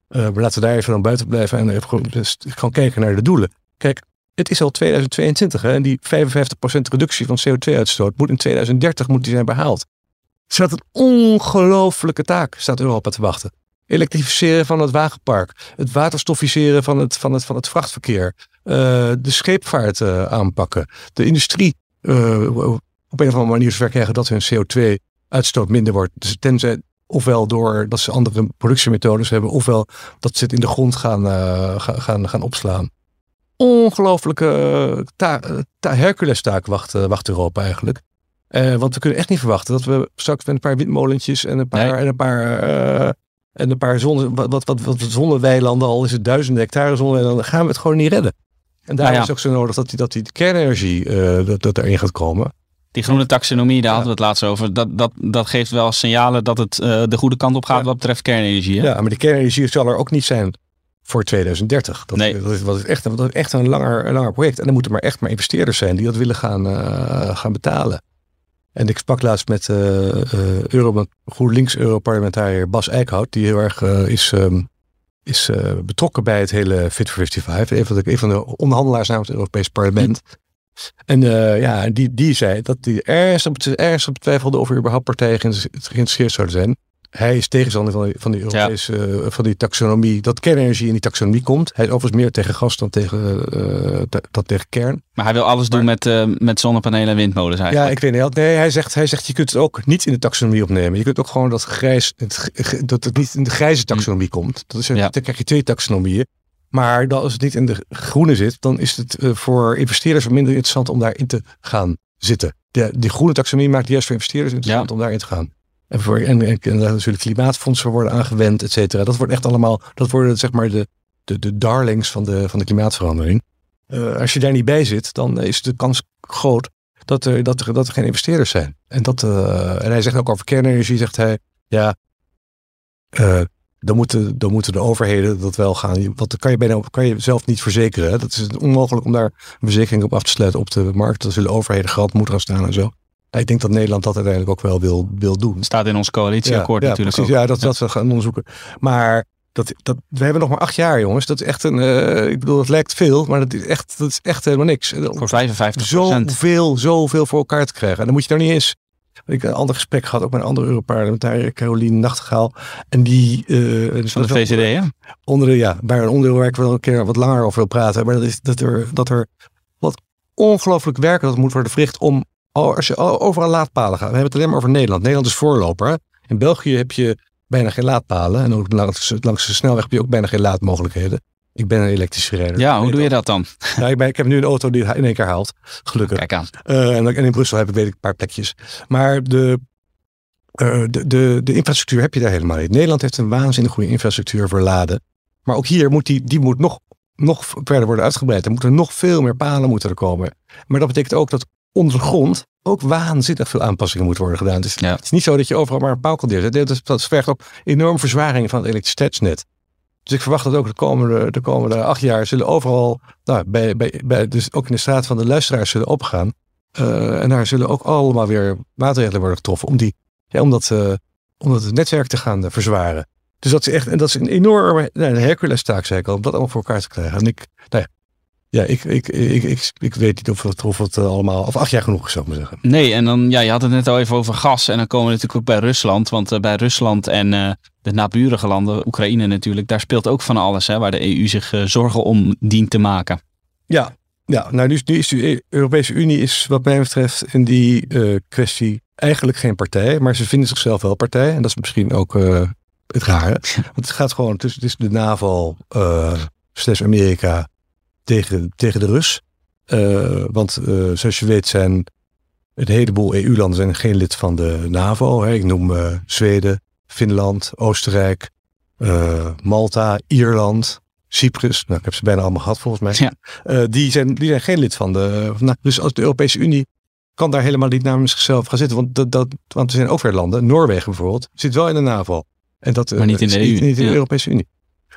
Uh, maar laten daar even dan buiten blijven en even dus gewoon kijken naar de doelen. Kijk, het is al 2022 hè, en die 55% reductie van CO2-uitstoot moet in 2030 moet die zijn behaald. Er staat een ongelofelijke taak, staat Europa te wachten. Elektrificeren van het wagenpark, het waterstoffiseren van het, van het, van het vrachtverkeer, uh, de scheepvaart uh, aanpakken, de industrie uh, op een of andere manier zover krijgen dat hun CO2-uitstoot minder wordt. Dus tenzij, ofwel door dat ze andere productiemethodes hebben, ofwel dat ze het in de grond gaan, gaan, gaan opslaan. Ongelooflijke ta ta Hercules-taak wacht, wacht Europa eigenlijk. Want we kunnen echt niet verwachten dat we straks met een paar windmolentjes en een paar, en een paar, en een paar zonne, wat, wat, wat, wat zonneweilanden, al is het duizenden hectare zonneweilanden, gaan we het gewoon niet redden. En daar nou ja. is ook zo nodig dat die, dat die kernenergie uh, dat, dat erin gaat komen. Die groene taxonomie, daar hadden we het laatst over. Dat, dat, dat geeft wel signalen dat het de goede kant op gaat wat betreft kernenergie. Hè? Ja, maar die kernenergie zal er ook niet zijn voor 2030. Dat, nee. dat, is, dat, is echt, dat is echt een langer, een langer project. En er moeten maar echt maar investeerders zijn die dat willen gaan, uh, gaan betalen. En ik sprak laatst met uh, uh, Euro, GroenLinks-Europarlementariër Bas Eickhout, die heel erg is, um, is betrokken bij het hele Fit for 55. Een van de, een van de onderhandelaars namens het Europees Parlement. En ja, die, die zei dat hij ergens op, ergens op twijfelde of er überhaupt partijen geïnteresseerd zouden zijn hij is tegenstander van die, van die Europese, ja. van die taxonomie, dat kernenergie in die taxonomie komt. Hij is overigens meer tegen gas dan tegen, uh, dan tegen kern. Maar hij wil alles doen met, uh, met zonnepanelen en windmolens eigenlijk. Ja, ik weet niet. Nee, hij zegt, hij zegt je kunt het ook niet in de taxonomie opnemen. Je kunt ook gewoon dat, grijs, het, dat het niet in de grijze hm. taxonomie komt. Dat is, ja. Dan krijg je twee taxonomieën. Maar als het niet in de groene zit, dan is het uh, voor investeerders minder interessant om daarin te gaan zitten. De, die groene taxonomie maakt juist voor investeerders interessant ja. om daarin te gaan. En, voor, en, natuurlijk klimaatfondsen worden aangewend, et cetera. Dat wordt echt allemaal, dat worden zeg maar de, de, de darlings van de, van de klimaatverandering. Uh, als je daar niet bij zit, dan is de kans groot dat er, dat er, dat er geen investeerders zijn. En, dat, uh, en hij zegt ook over kernenergie, zegt hij, ja, uh, dan, moeten, dan moeten de overheden dat wel gaan. Want dan kan je, bijna, kan je zelf niet verzekeren. Dat is onmogelijk om daar een verzekering op af te sluiten op de markt. Dan zullen overheden geld moeten gaan staan en zo ik denk dat Nederland dat uiteindelijk ook wel wil, wil doen. Staat in ons coalitieakkoord ja, natuurlijk precies, Ja, dat, dat we gaan onderzoeken. Maar dat, dat, we hebben nog maar acht jaar, jongens. Dat is echt een, uh, ik bedoel, het lijkt veel, maar dat is echt, dat is echt helemaal niks. Voor 55 Zoveel, zoveel voor elkaar te krijgen. En dan moet je daar niet eens... Ik heb een ander gesprek gehad, ook met een andere Europarlementariër, Caroline Nachtegaal. En die... Uh, dus Van de VCD? Onder de, ja, bij een onderdeel waar ik wel een keer wat langer over wil praten. Maar dat is dat er, dat er wat ongelooflijk werk dat moet worden verricht om als je overal laadpalen gaat. We hebben het alleen maar over Nederland. Nederland is voorloper. In België heb je bijna geen laadpalen. En ook langs, langs de snelweg heb je ook bijna geen laadmogelijkheden. Ik ben een elektrische rijder. Ja, hoe doe je dat dan? Ik, ben, ik heb nu een auto die in één keer haalt. Gelukkig. Kijk aan. Uh, en, in Brussel heb ik weet ik een paar plekjes. Maar de, uh, de, de, de infrastructuur heb je daar helemaal niet. Nederland heeft een waanzinnig goede infrastructuur voor laden. Maar ook hier moet die, die moet nog, nog verder worden uitgebreid. Er moeten nog veel meer palen moeten er komen. Maar dat betekent ook dat ondergrond ook waanzinnig veel aanpassingen moeten worden gedaan. Dus het is niet zo dat je overal maar een paal kan neerzetten. Dat vergt ook enorm verzwaring van het elektriciteitsnet. Dus ik verwacht dat ook de komende, de komende acht jaar zullen overal, nou, bij, bij, bij, dus ook in de straat van de luisteraars zullen opgaan. Uh, en daar zullen ook allemaal weer maatregelen worden getroffen om, die, ja, om, dat, uh, om dat netwerk te gaan uh, verzwaren. Dus dat is echt en dat is een enorme nou, een Hercules taak, zei ik al, om dat allemaal voor elkaar te krijgen. En ik, nou ja, ja, ik, ik, ik, ik, ik weet niet of het, of het eh, allemaal, of acht jaar genoeg is, zou ik maar zeggen. Nee, en dan, ja, je had het net al even over gas. En dan komen we natuurlijk ook bij Rusland. Want uh, bij Rusland en uh, de naburige landen, Oekraïne natuurlijk, daar speelt ook van alles, hè, waar de EU zich uh, zorgen om dient te maken. Ja, ja nou, nu, nu is de Europese Unie, is wat mij betreft, in die kwestie eigenlijk geen partij. Maar ze vinden zichzelf wel partij. En dat is misschien ook het rare. Want het gaat gewoon, tussen het is de NAVO, slash Amerika tegen, tegen de Rus. Uh, want uh, zoals je weet zijn een heleboel EU-landen zijn geen lid van de NAVO. Hè. Ik noem uh, Zweden, Finland, Oostenrijk, Malta, Ierland, Cyprus. Nou, ik heb ze bijna allemaal gehad volgens mij. Ja. die, zijn, die zijn geen lid van de... Nou, dus als de Europese Unie kan daar helemaal niet namens zichzelf gaan zitten. Want, dat, dat, want er zijn ook weer landen, Noorwegen bijvoorbeeld, zit wel in de NAVO. En dat, maar niet in de EU. Niet, niet in de Europese Unie.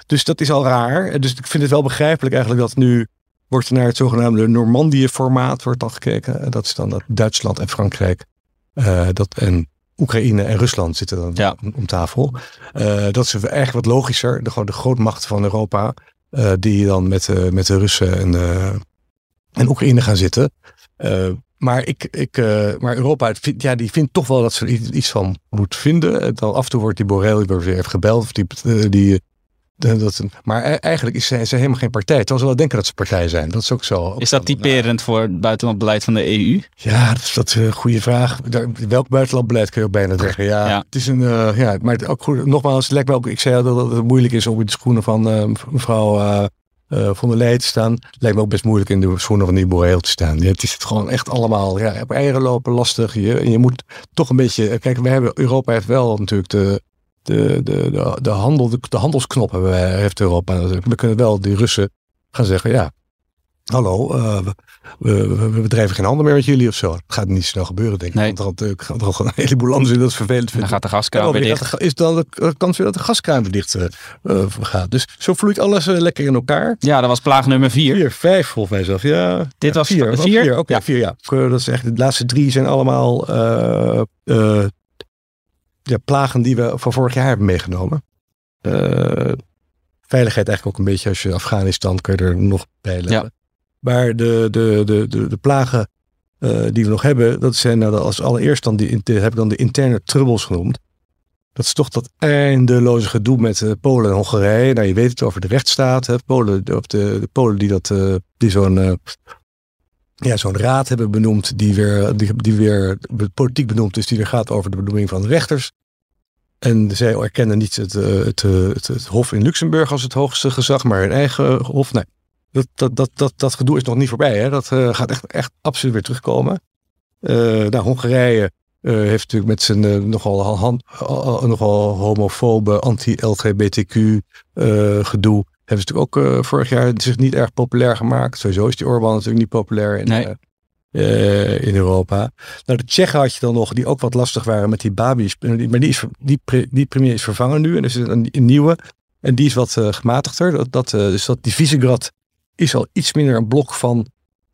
Dus dat is al raar. Dus ik vind het wel begrijpelijk eigenlijk dat nu wordt naar het zogenaamde Normandië-formaat wordt dan gekeken. Dat is dan dat Duitsland en Frankrijk. Uh, dat, en Oekraïne en Rusland zitten dan Ja. om, om tafel. Eh, dat is eigenlijk wat logischer. De, gewoon de grootmachten van Europa. eh, die dan met, eh, met de Russen en, eh, en Oekraïne gaan zitten. Eh, maar, ik, ik, eh, maar Europa het vindt, ja, die vindt toch wel dat ze er iets, iets van moet vinden. En dan af en toe wordt die Borrell weer weer even gebeld. Of die, eh, die, dat, maar e- eigenlijk is zij, zij helemaal geen partij. Terwijl ze wel denken dat ze partij zijn. Dat is ook zo. Is dat typerend voor het buitenland beleid van de EU? Ja, dat is dat een goede vraag. Daar, welk buitenlandbeleid kun je ook bijna zeggen? Ja, Ja. het is een. eh, ja, maar het ook goed. Nogmaals, het lijkt me ook. Ik zei al dat het moeilijk is om in de schoenen van eh, mevrouw eh, von der Leyen te staan. Lijkt me ook best moeilijk in de schoenen van die Borrell te staan. Ja, het is gewoon echt allemaal ja, op eieren lopen, lastig. Je, en je moet toch een beetje. Kijk, we hebben, Europa heeft wel natuurlijk de. De, de, de, de, handel, de, de handelsknop hebben wij, heeft Europa natuurlijk. We kunnen wel die Russen gaan zeggen, ja, hallo, eh, we, we, bedrijven geen handel meer met jullie of zo. Dat gaat niet snel gebeuren, denk ik. Nee. Want er gaat, al een heleboel landen zijn dat vervelend En dan vinden. gaat de gaskraan weer dicht. is dan de kans weer dat de gaskraan weer dicht eh, eh, gaat. Dus zo vloeit alles lekker in elkaar. Ja, dat was plaag nummer vier. Vier, vijf volgens mij zelf. Ja, Dit ja, was vier. vier? Oh, vier. Oké, Ja. vier, ja. Dat is echt, de laatste drie zijn allemaal ja, plagen die we van vorig jaar hebben meegenomen. Eh, veiligheid eigenlijk ook een beetje als je Afghanistan kun je er nog bij leggen. Maar de, de, de, de, de plagen eh, die we nog hebben, dat zijn nou als allereerst dan die, inter- heb ik dan de interne troubles genoemd. Dat is toch dat eindeloze gedoe met eh, Polen en Hongarije. Nou, je weet het over de rechtsstaat. Hè? Polen, de, of de, de Polen die, dat, die zo'n ja, zo'n raad hebben benoemd, die weer, die, die weer politiek benoemd is, die weer gaat over de benoeming van rechters. En zij erkennen niet het, eh, het, eh, het, het Hof in Luxemburg als het hoogste gezag, maar hun eigen Hof. Nee, dat, dat, dat, dat, dat gedoe is nog niet voorbij. Hè? Dat eh, gaat echt, echt absoluut weer terugkomen. Eh nou, Hongarije eh, heeft natuurlijk met zijn eh, nogal, eh, nogal homofobe, anti-LGBTQ eh, gedoe. Hebben ze natuurlijk ook eh, vorig jaar zich niet erg populair gemaakt. Sowieso is die Orbán natuurlijk niet populair in, Nee. eh, eh, in Europa. Nou, de Tsjechen had je dan nog, die ook wat lastig waren met die Babi's. Maar die, is, die, die premier is vervangen nu en er is een, een nieuwe. En die is wat gematigder. Dat, dat, dus dat die Visegrad is al iets minder een blok van,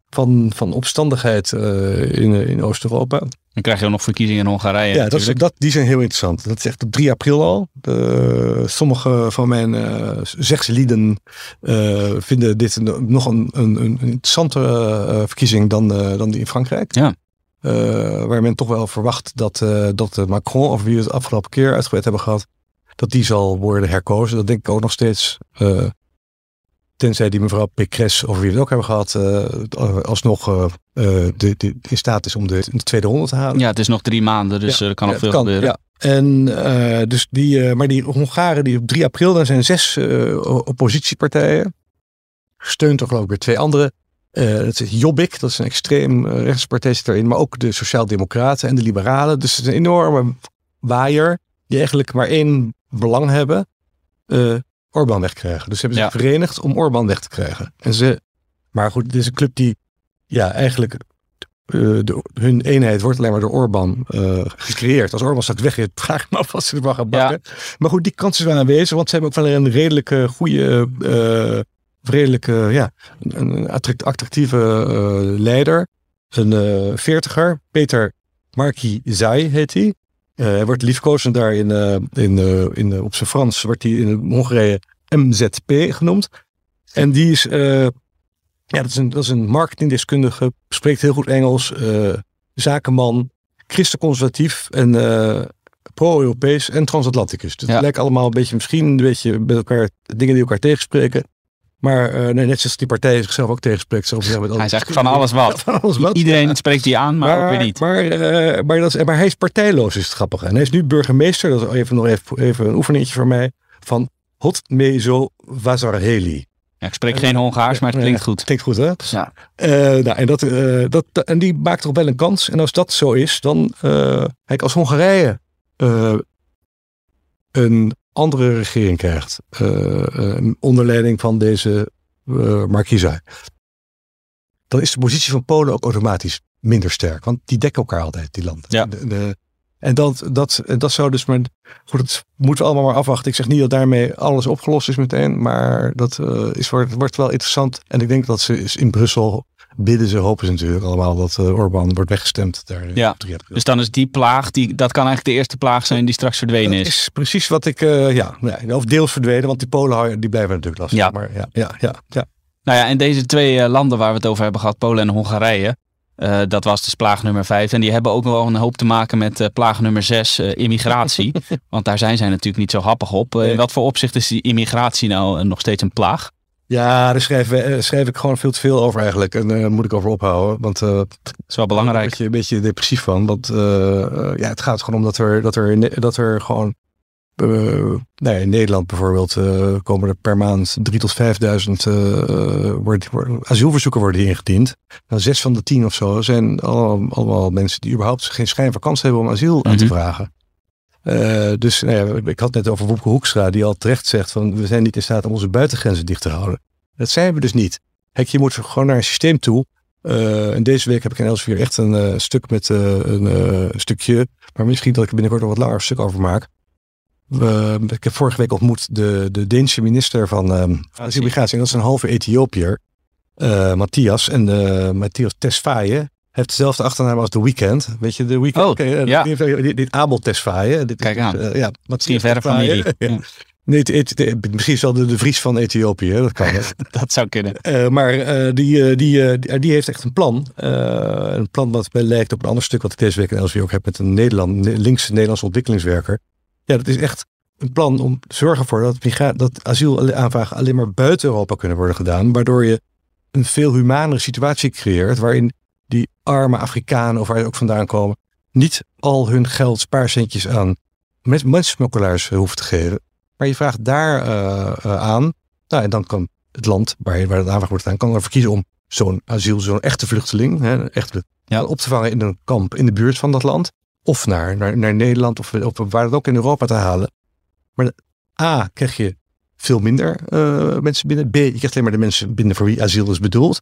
van, van opstandigheid in, in Oost-Europa. Dan krijg je ook nog verkiezingen in Hongarije. Ja, dat is, dat, die zijn heel interessant. Dat is echt op 3 april al. De, sommige van mijn uh, zegslieden eh, vinden dit een, nog een, een, een interessantere eh, verkiezing dan, dan die in Frankrijk. Ja. Waar men toch wel verwacht dat, dat Macron, over wie we het afgelopen keer uitgebreid hebben gehad, dat die zal worden herkozen. Dat denk ik ook nog steeds. Tenzij die mevrouw Pécresse, over wie we het ook hebben gehad, eh, alsnog eh, eh, de, de, in staat is om de, de tweede ronde te halen. Ja, het is nog drie maanden, dus Ja, er kan nog Ja, veel kan, gebeuren. Ja. En dus die, maar die Hongaren die op 3 april, daar zijn zes oppositiepartijen. Gesteund door geloof ik weer twee andere. Dat is Jobbik, dat is een extreem rechtspartij zit erin. Maar ook de Sociaaldemocraten en de Liberalen. Dus het is een enorme waaier die eigenlijk maar één belang hebben. Uh, Orbán wegkrijgen. Dus ze hebben zich Ja. verenigd om Orbán weg te krijgen. En ze, maar goed, dit is een club die ja, eigenlijk uh, de, hun eenheid wordt alleen maar door Orbán uh, gecreëerd. Als Orbán straks weg vraag me af wat ze ervan gaan bakken. Ja. Maar goed, die kans is wel aanwezig, want ze hebben ook wel een redelijke goede, uh, redelijke, ja, een attractieve leider. Een veertiger, Peter Marki Zai heet hij. Uh, hij wordt liefkozend daar in, uh, in, uh, in, op zijn Frans, wordt hij in Hongarije MZP genoemd. En die is, ja, dat is, een, dat is een marketingdeskundige, spreekt heel goed Engels, zakenman, christenconservatief en pro-Europees en transatlanticus. Dus ja. het lijkt allemaal een beetje, misschien een beetje met elkaar, dingen die elkaar tegenspreken. Maar uh, nee, net zoals die partij zichzelf ook tegenspreekt. Zo hij is eigenlijk van alles wat. van alles wat. Iedereen ja. spreekt die aan, maar, maar, ook weer niet. Maar, uh, maar, dat is, maar hij is partijloos, is het grappige. En hij is nu burgemeester, dat is even nog even, even een oefeningetje voor mij, van Hotmezo Vazarheli. Ja, ik spreek geen Hongaars, maar het klinkt goed. Klinkt goed, hè? Ja. Uh, nou, en, dat, uh, dat, en die maakt toch wel een kans. En als dat zo is, dan... Uh, kijk, als Hongarije een andere regering krijgt... onder leiding van deze Markiza... dan is de positie van Polen ook automatisch minder sterk. Want die dekken elkaar altijd, die landen. Ja. De, de, en dat, dat, dat zou dus maar. Goed, dat moeten we allemaal maar afwachten. Ik zeg niet dat daarmee alles opgelost is meteen. Maar dat uh, is, wordt, wordt wel interessant. En ik denk dat ze in Brussel bidden ze, hopen ze natuurlijk allemaal dat uh, Orbán wordt weggestemd. Daar, ja, dus dan is die plaag, die, dat kan eigenlijk de eerste plaag zijn die straks verdwenen dat is. is precies wat ik, uh, ja, of deels verdwenen, want die Polen die blijven natuurlijk lastig. Ja. Maar ja, ja, ja, ja. Nou ja, en deze twee landen waar we het over hebben gehad, Polen en Hongarije, dat was dus plaag nummer 5. En die hebben ook wel een hoop te maken met plaag nummer 6, uh, immigratie. Want daar zijn zij natuurlijk niet zo happig op. In wat voor opzicht is die immigratie nou nog steeds een plaag? Ja, daar schrijf, schrijf ik gewoon veel te veel over eigenlijk. En daar moet ik over ophouden. Want dat is wel belangrijk. Daar word je een beetje depressief van. Want ja, het gaat gewoon om dat er, dat er, dat er gewoon nee, in Nederland bijvoorbeeld komen er per maand 3 tot 5000 uh, wordt, wordt, asielverzoeken worden ingediend. Nou, zes van de tien of zo zijn allemaal, allemaal mensen die überhaupt geen schijn van kans hebben om asiel mm -hmm. aan te vragen. Dus nou ja, ik had net over Wopke Hoekstra die al terecht zegt van we zijn niet in staat om onze buitengrenzen dicht te houden. Dat zijn we dus niet. Kijk, je moet gewoon naar een systeem toe. en deze week heb ik in Elsevier echt een stuk met een stukje, maar misschien dat ik er binnenkort nog wat langer stuk over maak. Ik heb vorige week ontmoet de, de Deense minister van um, Migratie. En dat is een halve Ethiopiër, Matthias. En Matthias Tesfaye heeft dezelfde achternaam als The Weeknd. Weet je, The Weeknd? Oh, okay, ja. Die heeft dit, Abel Tesfaye. Dit, Kijk aan. Uh, ja, Misschien verre familie. ja. Nee, het, het, het, misschien is wel de, de Vries van Ethiopië. Dat kan. dat zou kunnen. Uh, maar uh, die, die, die, heeft echt een plan. Een plan wat lijkt op een ander stuk wat ik deze week in Elsvier ook heb met een Nederland, linkse Nederlandse ontwikkelingswerker. Ja, dat is echt een plan om te zorgen voor dat, migra- dat asielaanvragen alleen maar buiten Europa kunnen worden gedaan. Waardoor je een veel humanere situatie creëert. Waarin die arme Afrikanen of waar ze ook vandaan komen. niet al hun geld, spaarcentjes aan mensensmokkelaars hoeven te geven. Maar je vraagt daar uh, uh, aan. Nou, en dan kan het land waar, waar het aanvraag wordt gedaan. kan ervoor kiezen om zo'n asiel, zo'n echte vluchteling. Hè, echt ja. op te vangen in een kamp in de buurt van dat land. Of naar, naar, naar Nederland of, of waar het ook in Europa te halen. Maar A, krijg je veel minder uh, mensen binnen. B, je krijgt alleen maar de mensen binnen voor wie asiel is bedoeld.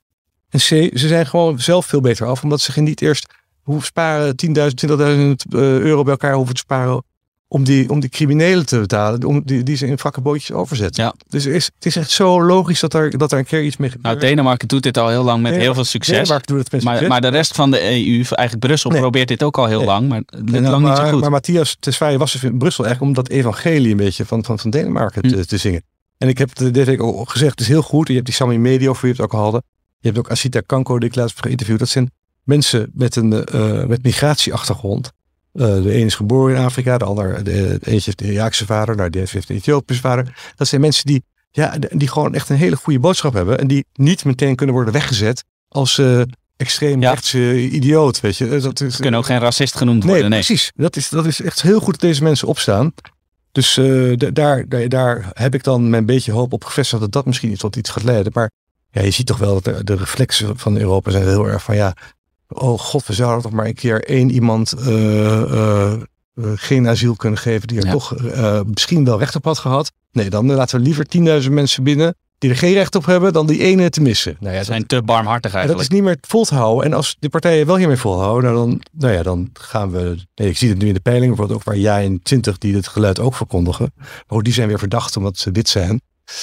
En C, ze zijn gewoon zelf veel beter af. Omdat ze niet eerst hoeven sparen 10.000, 20.000 euro bij elkaar hoeven te sparen. Om die, om die criminelen te betalen. Om die, die ze in wrakke bootjes overzetten. Ja. Dus is, het is echt zo logisch dat er, dat er een keer iets mee gebeurt. Nou, Denemarken doet dit al heel lang met heel veel succes. Denemarken doet het met Maar, succes. maar de rest van de EU, eigenlijk Brussel, Nee. probeert dit ook al heel Nee. lang. Maar het lukt lang maar, niet zo goed. Maar Matthias Tesfaye was dus in Brussel eigenlijk om dat evangelie een beetje van, van, van Denemarken te, Hm. te zingen. En ik heb deze week ook gezegd, het is heel goed. Je hebt die Sami Medio, voor je het ook al hadden. Je hebt ook Asita Kanko, die ik laatst heb geïnterviewd. Dat zijn mensen met een eh, met migratieachtergrond. Eh, de een is geboren in Afrika, de ander, de, de eentje heeft een Iraakse vader, nou, die heeft een Ethiopische vader. Dat zijn mensen die, ja, die gewoon echt een hele goede boodschap hebben. En die niet meteen kunnen worden weggezet als eh extreem Ja. rechtse idioot, weet je. Dat is, Ze kunnen ook geen racist genoemd worden. Nee, precies. Dat is, dat is echt heel goed dat deze mensen opstaan. Dus da- daar, daar, daar heb ik dan mijn beetje hoop op gevestigd dat dat misschien iets tot iets gaat leiden. Maar ja, je ziet toch wel dat de, de reflexen van Europa zijn heel erg van ja, oh god, we zouden toch maar een keer één iemand eh, eh, eh, geen asiel kunnen geven die er Ja. toch misschien wel recht op had gehad. Nee, dan laten we liever 10.000 mensen binnen die er geen recht op hebben dan die ene te missen. Nou ja, dat- zijn te barmhartig en dat eigenlijk. is niet meer vol te houden. En als de partijen wel hiermee volhouden, nou dan, nou ja, dan gaan we. Nee, ik zie het nu in de peilingen, bijvoorbeeld ook waar jij en 20 die het geluid ook verkondigen. Maar ook die zijn weer verdacht omdat ze wit zijn.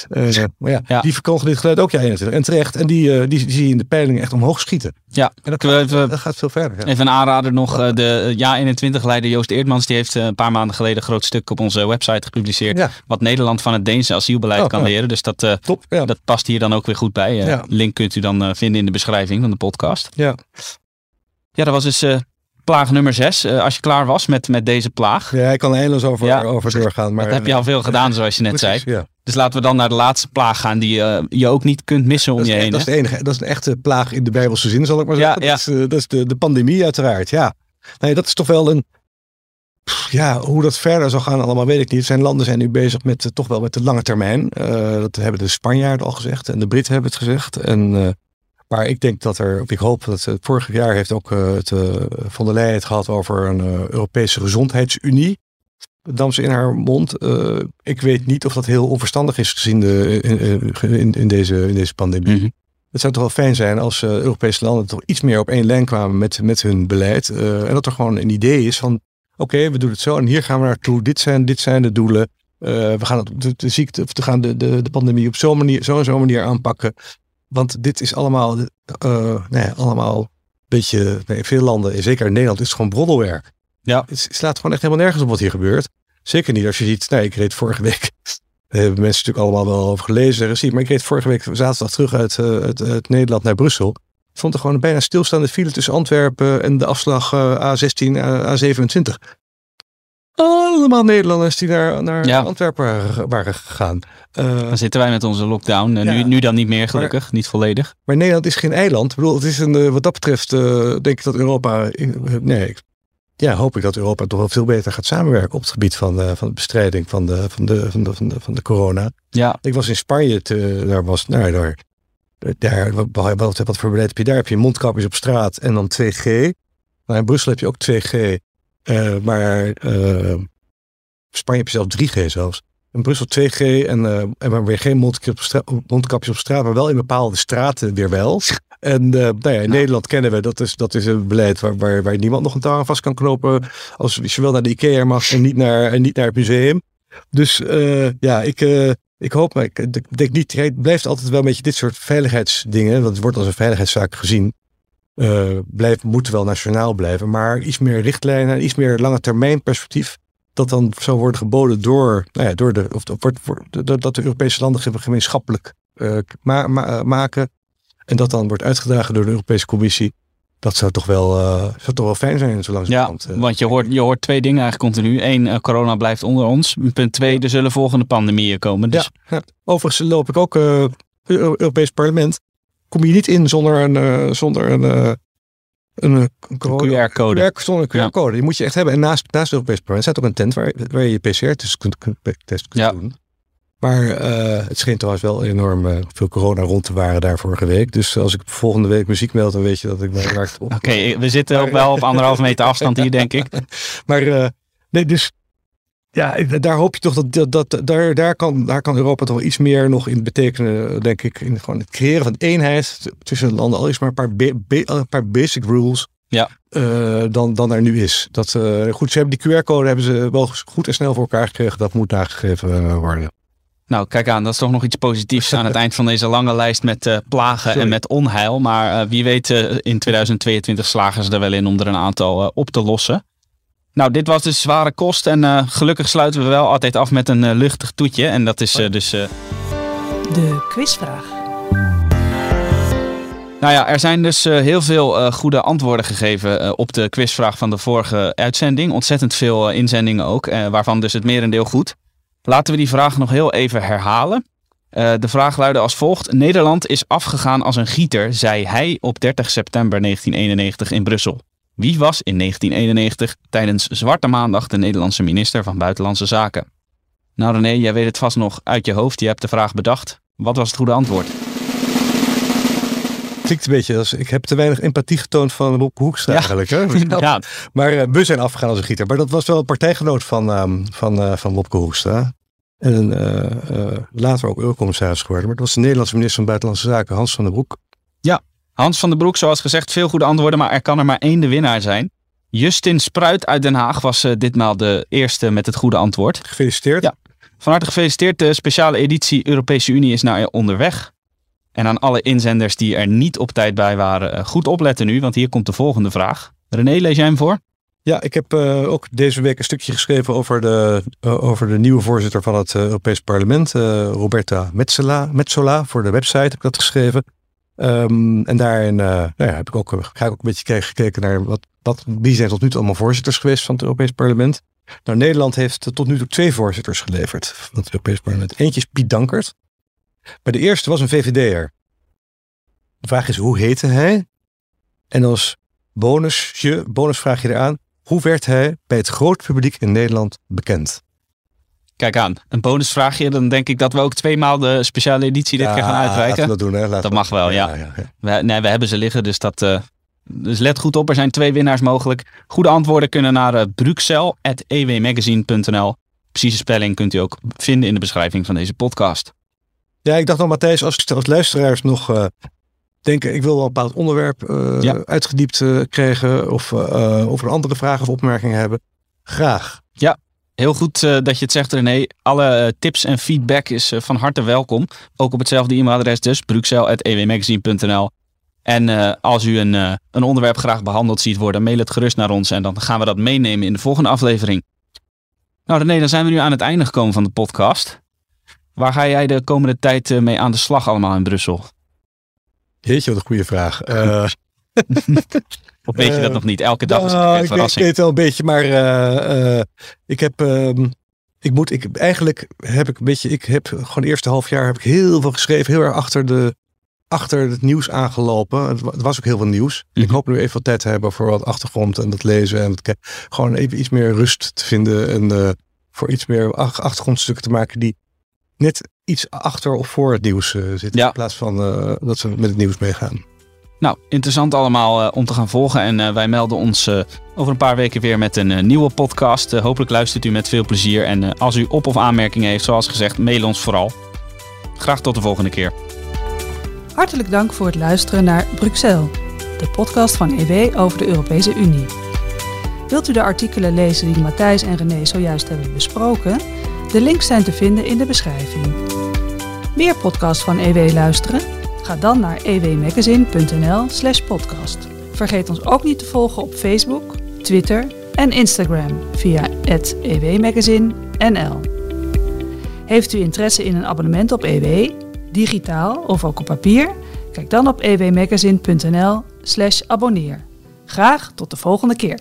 Eh, maar ja, Ja. die verkondigen dit geluid ook jij 21. En terecht. En die, eh, die, die zie je in de peilingen echt omhoog schieten. Ja, En dat, Kunnen we even- dat gaat veel verder. Ja. Even een aanrader nog. eh, De Ja21-leider Joost Eertmans die heeft een paar maanden geleden een groot stuk op onze website gepubliceerd. Ja. Wat Nederland van het Deense asielbeleid Oh, kan ja. leren. Dus dat, eh, Top. Ja. dat past hier dan ook weer goed bij. Eh, Ja. Link kunt u dan eh, vinden in de beschrijving van de podcast. ja. Ja, dat was dus eh, plaag nummer 6. als je klaar was met, met deze plaag. ja, ik kan eindeloos over, Ja. over doorgaan. Maar, dat heb je al veel gedaan, zoals je net Precies, zei. Ja. Dus laten we dan naar de laatste plaag gaan die eh, je ook niet kunt missen om Dat is, je e- heen. dat is de enige. Dat is een echte plaag in de Bijbelse zin, zal ik maar zeggen. ja. Dat is, eh, dat is de, de pandemie, uiteraard. Ja. Nee, dat is toch wel een. Ja, hoe dat verder zal gaan, allemaal weet ik niet. Zijn landen zijn nu bezig met eh, toch wel met de lange termijn. Dat hebben de Spanjaarden al gezegd en de Britten hebben het gezegd. En, maar ik denk dat er, of ik hoop dat het vorig jaar heeft ook het von der Leyen het gehad over een Europese gezondheidsunie. Dat nam ze in haar mond. Eh, ik weet niet of dat heel onverstandig is gezien de, in, in, in deze, in deze pandemie. Mhm. Het zou toch wel fijn zijn als uh, Europese landen toch iets meer op één lijn kwamen met, met hun beleid. Uh, en dat er gewoon een idee is van, oké, we doen het zo en hier gaan we naartoe. Dit zijn, dit zijn de doelen. We gaan het, de, de ziekte, of we gaan de, de, de pandemie op zo'n manier, zo en zo'n manier aanpakken. Want dit is allemaal, nee, allemaal een beetje, nee, veel landen, zeker in Nederland, is het gewoon broddelwerk. Ja. Het slaat gewoon echt helemaal nergens op wat hier gebeurt. Zeker niet als je ziet, nee, ik reed vorige week, daar hebben mensen natuurlijk allemaal wel over gelezen en gezien, maar ik reed vorige week zaterdag terug uit, uh, uit, uit Nederland naar Brussel. Ik vond er gewoon een bijna stilstaande file tussen Antwerpen en de afslag uh, A16, A27 allemaal Nederlanders die naar, naar Antwerpen waren gegaan. Uh, dan zitten wij met onze lockdown. En nu, nu dan niet meer, gelukkig. niet volledig. Maar Nederland is geen eiland. Ik bedoel, het is een, eh, wat dat betreft denk ik dat Europa... Nee, ja, hoop ik dat Europa toch wel veel beter gaat samenwerken op het gebied van, de, van de bestrijding van de, van, de, van, de, van, de, van de corona. Ja. Ik was in Spanje, te, daar was, nou, daar, daar, wat, wat voor beleid heb je daar? Heb je mondkapjes op straat en dan 2G. Maar in Brussel heb je ook 2G. Uh, maar uh, Spanje heb je zelf 3G zelfs. In Brussel 2G en, en maar weer geen mondkapjes op, straat, mondkapjes op straat, maar wel in bepaalde straten weer wel. En nou ja, in ja. Nederland kennen we, dat is, dat is een beleid waar, waar, waar niemand nog een touw aan vast kan knopen. Als je wel naar de IKEA mag en niet naar, en niet naar het museum. Dus ja, ik, ik hoop, maar ik, denk niet, het blijft altijd wel een beetje dit soort veiligheidsdingen, want het wordt als een veiligheidszaak gezien uh, blijft, moeten wel nationaal blijven. Maar iets meer richtlijnen, iets meer lange termijn perspectief. Dat dan zou worden geboden door, nou ja, door de, of wordt, dat de Europese landen gemeenschappelijk uh, ma ma maken. En dat dan wordt uitgedragen door de Europese Commissie. Dat zou toch wel, uh, zou toch wel fijn zijn, zolang Ja, kant, want je hoort, je hoort twee dingen eigenlijk continu. Eén, corona blijft onder ons. Punt twee, er zullen volgende pandemieën komen. Dus... Ja, ja. Overigens loop ik ook het Europees Parlement kom je niet in zonder een, zonder een, een, QR-code. QR, zonder een QR-code. Die moet je echt hebben. En naast, naast de Europese parlement staat ook een tent waar, waar je je PCR-test kunt, kunt, doen. Maar uh, het scheen trouwens wel enorm veel corona rond te waren daar vorige week. Dus als ik volgende week muziek meld, dan weet je dat ik mij raakt op. Oké, okay, we zitten ook wel op anderhalf meter afstand hier, denk ik. maar nee, dus ja, daar hoop je toch dat, dat, dat daar, daar, kan, daar kan Europa toch iets meer nog in betekenen, denk ik. In gewoon het creëren van eenheid tussen landen. Al is maar een paar, be, be, een paar basic rules. Ja. Uh, dan, dan er nu is. Dat, uh, goed, ze hebben die QR-code hebben ze wel goed en snel voor elkaar gekregen. Dat moet nagegeven worden. Nou, kijk aan, dat is toch nog iets positiefs aan het eind van deze lange lijst met uh, plagen Sorry. en met onheil. Maar wie weet, in 2022 slagen ze er wel in om er een aantal op te lossen. Nou, dit was dus zware kost en uh, gelukkig sluiten we wel altijd af met een uh, luchtig toetje. En dat is uh, dus... De quizvraag. Nou ja, er zijn dus heel veel goede antwoorden gegeven op de quizvraag van de vorige uitzending. Ontzettend veel inzendingen ook, waarvan dus het merendeel goed. Laten we die vraag nog heel even herhalen. de vraag luidde als volgt. Nederland is afgegaan als een gieter, zei hij op 30 september 1991 in Brussel. Wie was in 1991 tijdens Zwarte Maandag de Nederlandse minister van Buitenlandse Zaken? Nou René, jij weet het vast nog uit je hoofd. Je hebt de vraag bedacht. Wat was het goede antwoord? Klinkt een beetje als ik heb te weinig empathie getoond van Bob Hoekstra Ja, eigenlijk. Hè? inderdaad. Maar uh, we zijn afgegaan als een gieter. Maar dat was wel een partijgenoot van, um, van, uh, van Hoekstra. En uh, later ook eurocommissaris geworden. Maar dat was de Nederlandse minister van Buitenlandse Zaken, Hans van der Broek. Ja, Hans van den Broek, zoals gezegd, veel goede antwoorden, maar er kan er maar één de winnaar zijn. Justin Spruit uit Den Haag was ditmaal de eerste met het goede antwoord. Gefeliciteerd. Ja, van harte gefeliciteerd. De speciale editie Europese Unie is naar je onderweg. En aan alle inzenders die er niet op tijd bij waren, uh, goed opletten nu, want hier komt de volgende vraag. René, lees jij hem voor? Ja, ik heb uh, ook deze week een stukje geschreven over de, over de nieuwe voorzitter van het Europees Parlement, Roberta Metsola, Metsola. Voor de website heb ik dat geschreven. Um, en daarin nou ja, heb ik ook, ga ik ook een beetje gekeken naar wat, wat, wie zijn tot nu toe allemaal voorzitters geweest van het Europees Parlement. Nou, Nederland heeft tot nu toe twee voorzitters geleverd van het Europees Parlement. Eentje is Piet Dankert. Maar de eerste was een VVD'er. De vraag is, hoe heette hij? En als bonusje, bonus vraag je eraan, hoe werd hij bij het groot publiek in Nederland bekend? Kijk aan, een bonusvraagje. Dan denk ik dat we ook tweemaal de speciale editie dit ja, keer gaan. Laten we dat doen, hè? Laten dat mag wel, ja. ja, ja, ja. We, nee, we hebben ze liggen, dus dat... Uh, dus let goed op, er zijn twee winnaars mogelijk. Goede antwoorden kunnen naar uh, bruxel.ewmagazine.nl. Precieze spelling kunt u ook vinden in de beschrijving van deze podcast. Ja, ik dacht nog, Matthijs, als, als luisteraars nog uh, denken... ik wil wel een bepaald onderwerp uh, Ja. uitgediept uh, krijgen... of over andere vraag of opmerking hebben, graag. Heel goed eh, dat je het zegt, René. Alle eh, tips en feedback is eh, van harte welkom. Ook op hetzelfde e-mailadres dus, bruxelles.ewmagazine.nl. En als u een, een onderwerp graag behandeld ziet worden, mail het gerust naar ons en dan gaan we dat meenemen in de volgende aflevering. Nou René, dan zijn we nu aan het einde gekomen van de podcast. Waar ga jij de komende tijd mee aan de slag allemaal in Brussel? Jeetje, wat een goede vraag. Of weet je dat uh, nog niet? Elke dag is nou, een verrassing. Ik weet, wel een beetje, maar uh, ik heb... Ehm, ik moet, ik, eigenlijk heb ik een beetje, ik heb gewoon eerste half jaar heb ik heel veel geschreven, heel erg achter, de, achter het nieuws aangelopen. Het, het was ook heel veel nieuws. Ik mhm. hoop nu even wat tijd te hebben voor wat achtergrond en het lezen en het, gewoon even iets meer rust te vinden en voor iets meer achtergrondstukken te maken die net iets achter of voor het nieuws zitten. In plaats van dat ze met het nieuws meegaan. Nou, interessant allemaal uh, om te gaan volgen. En uh, wij melden ons uh, over een paar weken weer met een nieuwe podcast. hopelijk luistert u met veel plezier. En als u op- of aanmerkingen heeft, zoals gezegd, mail ons vooral. Graag tot de volgende keer. Hartelijk dank voor het luisteren naar Bruxelles, de podcast van EW over de Europese Unie. Wilt u de artikelen lezen die Matthijs en René zojuist hebben besproken? De links zijn te vinden in de beschrijving. Meer podcasts van EW luisteren? Ga dan naar ewmagazine.nl/slash podcast. Vergeet ons ook niet te volgen op Facebook, Twitter en Instagram via ewmagazine.nl. Heeft u interesse in een abonnement op EW, digitaal of ook op papier? Kijk dan op ewmagazine.nl/slash abonneer. Graag tot de volgende keer.